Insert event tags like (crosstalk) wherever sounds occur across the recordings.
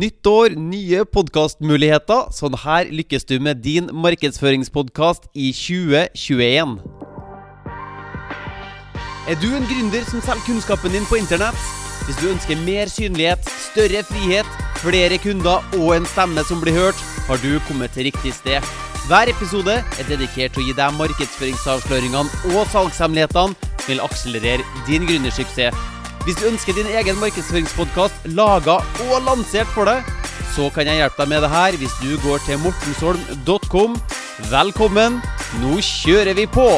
Nytt år, nye podkastmuligheter. Sånn her lykkes du med din markedsføringspodkast i 2021. Er du en gründer som selger kunnskapen din på internett? Hvis du ønsker mer synlighet, større frihet, flere kunder og en stemme som blir hørt, har du kommet til riktig sted. Hver episode er dedikert til å gi deg markedsføringsavsløringene og salgshemmelighetene som vil akselerere din gründersuksess. Hvis du ønsker din egen markedsføringspodkast laga og lansert for deg, så kan jeg hjelpe deg med det her hvis du går til mortensholm.com. Velkommen, nå kjører vi på!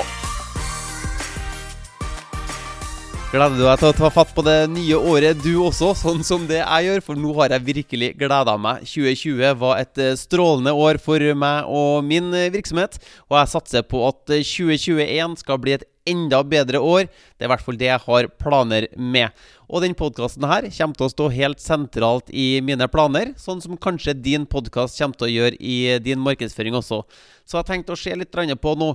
Gleder du deg til å ta fatt på det nye året du også, sånn som det jeg gjør? For nå har jeg virkelig gleda meg. 2020 var et eh, strålende år for meg og min eh, virksomhet. Og jeg satser på at 2021 eh, skal bli et enda bedre år. Det er i hvert fall det jeg har planer med. Og den podkasten her kommer til å stå helt sentralt i mine planer, sånn som kanskje din podkast kommer til å gjøre i din markedsføring også. Så jeg har tenkt å se litt på nå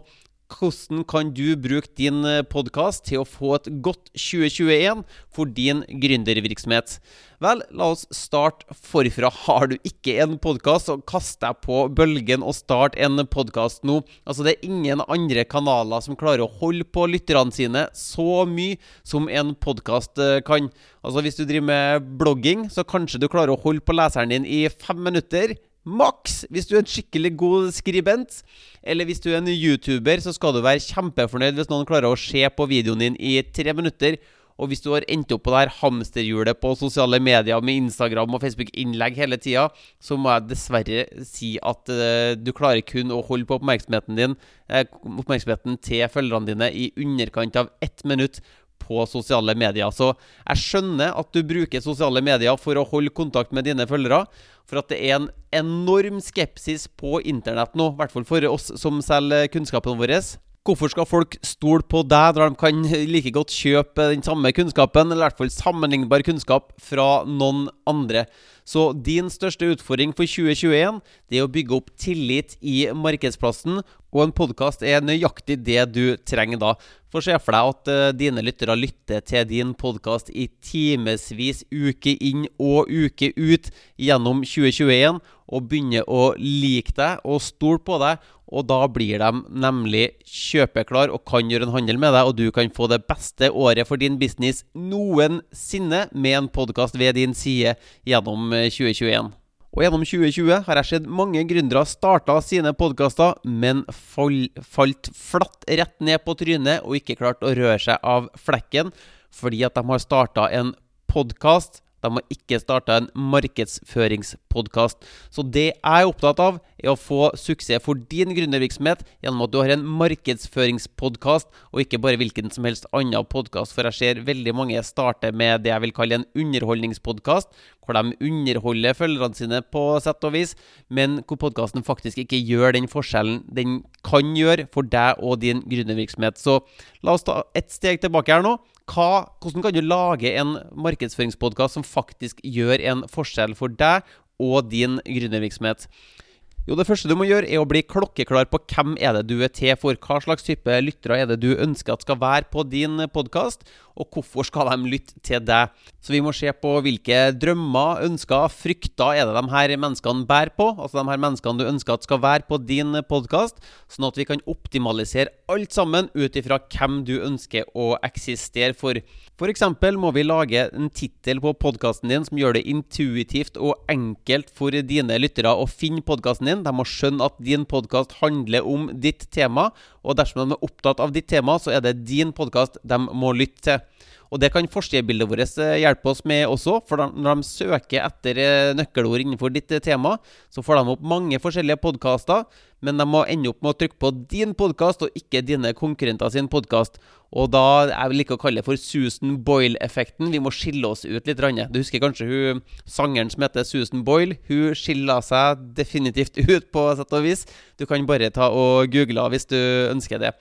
hvordan kan du bruke din eh, podkast til å få et godt 2021 for din gründervirksomhet? Vel, la oss starte forfra. Har du ikke en podkast, så kast deg på bølgen og start en podkast nå. Altså, det er ingen andre kanaler som klarer å holde på lytterne sine så mye som en podkast eh, kan. Altså, hvis du driver med blogging, så kanskje du klarer å holde på leseren din i fem minutter. Maks hvis du er en skikkelig god skribent. Eller hvis du er en YouTuber, så skal du være kjempefornøyd hvis noen klarer å se på videoen din i tre minutter. Og hvis du har endt opp på det her hamsterhjulet på sosiale medier med Instagram og Facebook-innlegg hele tida, så må jeg dessverre si at uh, du klarer kun å holde på oppmerksomheten din uh, Oppmerksomheten til følgerne dine i underkant av ett minutt på sosiale medier. Så jeg skjønner at du bruker sosiale medier for å holde kontakt med dine følgere. For at det er en enorm skepsis på internett nå, i hvert fall for oss som selger kunnskapen vår. Hvorfor skal folk stole på deg når de kan like godt kjøpe den samme kunnskapen, eller i hvert fall sammenlignbar kunnskap, fra noen andre? Så din største utfordring for 2021 det er å bygge opp tillit i markedsplassen, og en podkast er nøyaktig det du trenger da. For se for deg at uh, dine lyttere lytter til din podkast i timevis, uke inn og uke ut gjennom 2021, og begynner å like deg og stole på deg. Og da blir de nemlig kjøpeklar og kan gjøre en handel med deg, og du kan få det beste året for din business noensinne med en podkast ved din side gjennom 2021. Eh, og gjennom 2020 har jeg sett mange gründere starta sine podkaster, men fall, falt flatt rett ned på trynet og ikke klart å røre seg av flekken fordi at de har starta en podkast de har ikke starta en markedsføringspodkast. Så det jeg er opptatt av, er å få suksess for din gründervirksomhet gjennom at du har en markedsføringspodkast, og ikke bare hvilken som helst annen podkast. For jeg ser veldig mange starte med det jeg vil kalle en underholdningspodkast, hvor de underholder følgerne sine på sett og vis, men hvor podkasten faktisk ikke gjør den forskjellen den kan gjøre for deg og din gründervirksomhet. Så la oss ta et steg tilbake her nå hva, hvordan kan du lage en markedsføringspodkast som faktisk gjør en forskjell for deg og din gründervirksomhet? Jo, det første du må gjøre, er å bli klokkeklar på hvem er det du er til for. Hva slags type lyttere er det du ønsker at skal være på din podkast, og hvorfor skal de lytte til deg? Så vi må se på hvilke drømmer, ønsker, frykter er det de her menneskene bærer på. Altså de her menneskene du ønsker at skal være på din podkast, sånn at vi kan optimalisere alt sammen ut ifra hvem du ønsker å eksistere for. F.eks. må vi lage en tittel på podkasten din som gjør det intuitivt og enkelt for dine lyttere å finne podkasten din. De må skjønne at din podkast handler om ditt tema, og dersom de er opptatt av ditt tema, så er det din podkast de må lytte til. Og det kan forskerbildet vårt eh, hjelpe oss med også. For når de søker etter eh, nøkkelord innenfor ditt eh, tema, så får de opp mange forskjellige podkaster. Men de må ende opp med å trykke på din podkast, og ikke dine konkurrenter sin podkast. Og da jeg liker like å kalle det for Susan Boyle-effekten. Vi må skille oss ut litt. Du husker kanskje hun sangeren som heter Susan Boyle? Hun skiller seg definitivt ut, på sett og vis. Du kan bare ta og google hvis du ønsker det.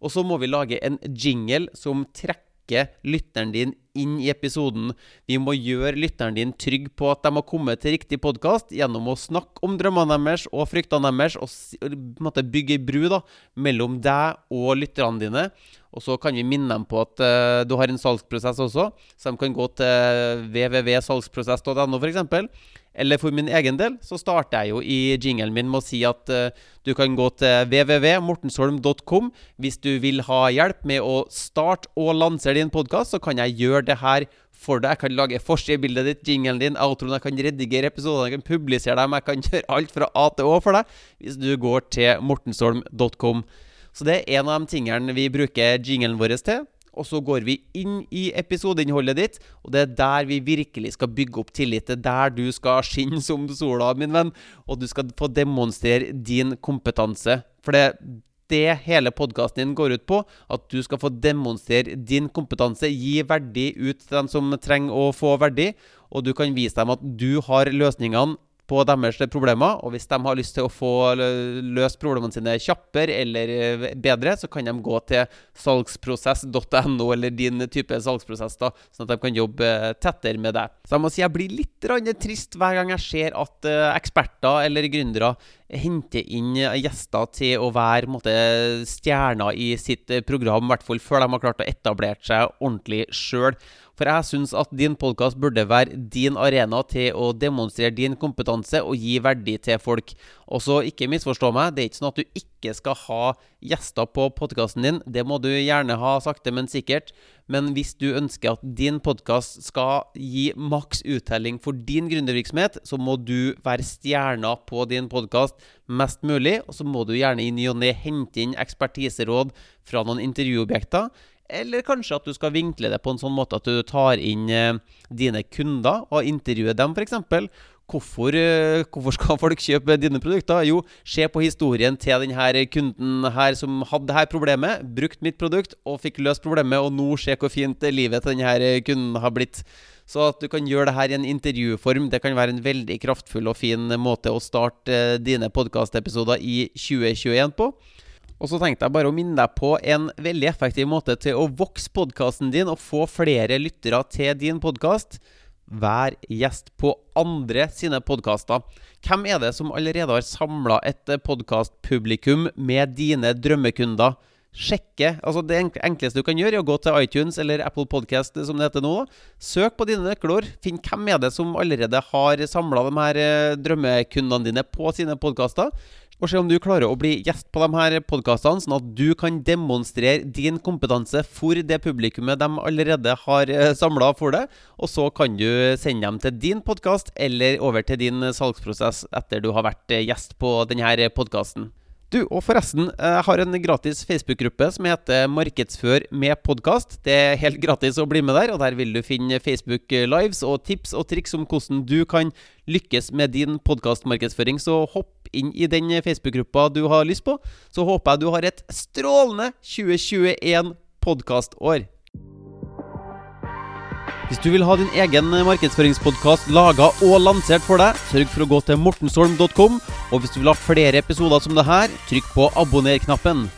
Og så må vi lage en jingle som trekker trekke lytteren din inn i episoden. Vi må gjøre lytteren din trygg på at de har kommet til riktig podkast gjennom å snakke om drømmene deres og fryktene deres, og bygge ei bru da, mellom deg og lytterne dine. Og så kan vi minne dem på at uh, du har en salgsprosess også, så de kan gå til www.salgsprosess.no f.eks. Eller for min egen del så starter jeg jo i jingelen min med å si at uh, du kan gå til www.mortensholm.com hvis du vil ha hjelp med å starte og lansere din podkast. Så kan jeg gjøre det her for deg. Jeg kan lage forsidebildet ditt, jingelen din, outroen. Jeg kan redigere episodene, jeg kan publisere dem. Jeg kan (laughs) gjøre alt fra A til Å for deg hvis du går til mortensholm.com. Så det er en av de tingene vi bruker jingelen vår til. Og så går vi inn i episodeinnholdet ditt, og det er der vi virkelig skal bygge opp tillit. Det er der du skal skinne som sola, min venn, og du skal få demonstrere din kompetanse. For det det hele podkasten din går ut på. At du skal få demonstrere din kompetanse, gi verdi ut til dem som trenger å få verdi. Og du kan vise dem at du har løsningene på deres problemer. Og hvis de har lyst til å få løst problemene sine kjappere eller eh, bedre, så kan de gå til salgsprosess.no eller din type salgsprosess, da, sånn at de kan jobbe eh, tettere med deg. Så jeg må si jeg blir litt trist hver gang jeg ser at uh, eksperter eller gründere henter inn gjester til å være stjerner i sitt program, i hvert fall før de har klart å etablere seg ordentlig sjøl. For jeg syns at din podkast burde være din arena til å demonstrere din kompetanse og gi verdi til folk. Og så ikke misforstå meg, det er ikke sånn at du ikke skal ha gjester på podkasten din. Det må du gjerne ha sakte, men sikkert. Men hvis du ønsker at din podkast skal gi maks uttelling for din gründervirksomhet, så må du være stjerna på din podkast mest mulig. Og så må du gjerne i ny og ne hente inn ekspertiseråd fra noen intervjuobjekter. Eller kanskje at du skal vinkle det på en sånn måte at du tar inn eh, dine kunder og intervjuer dem, f.eks. Hvorfor, eh, hvorfor, skal folk kjøpe dine produkter? Jo, se på historien til denne kunden her som hadde dette problemet, brukt mitt produkt og fikk løst problemet, og nå se hvor fint livet til denne kunden har blitt. Så at du kan gjøre det her i en intervjuform, det kan være en veldig kraftfull og fin måte å starte eh, dine podkastepisoder i 2021 på. Og så tenkte jeg bare å minne deg på en veldig effektiv måte til å vokse podkasten din og få flere lyttere til din podkast. Vær gjest på andre sine podkaster. Hvem er det som allerede har samla et podkastpublikum med dine drømmekunder? Sjekke. altså Det enkleste du kan gjøre, er å gå til iTunes eller Apple Podcast, som det heter nå. Søk på dine nøkkelord. Finn hvem er det som allerede har samla de her eh, drømmekundene dine på sine podkaster og se om du klarer å bli gjest på de her podkastene, sånn at du kan demonstrere din kompetanse for det publikummet de allerede har eh, samla for deg. Og så kan du sende dem til din podkast eller over til din salgsprosess etter du har vært eh, gjest på denne podkasten. Du, og forresten, jeg har en gratis Facebook-gruppe som heter Markedsfør med podkast. Det er helt gratis å bli med der, og der vil du finne Facebook Lives og tips og triks om hvordan du kan lykkes med din podkastmarkedsføring. Så hopp inn i den Facebook-gruppa du har lyst på. Så håper jeg du har et strålende 2021 podkastår. Hvis du vil ha din egen markedsføringspodkast laga og lansert for deg, sørg for å gå til mortensholm.com. Og hvis du vil ha flere episoder som det her, trykk på abonner-knappen.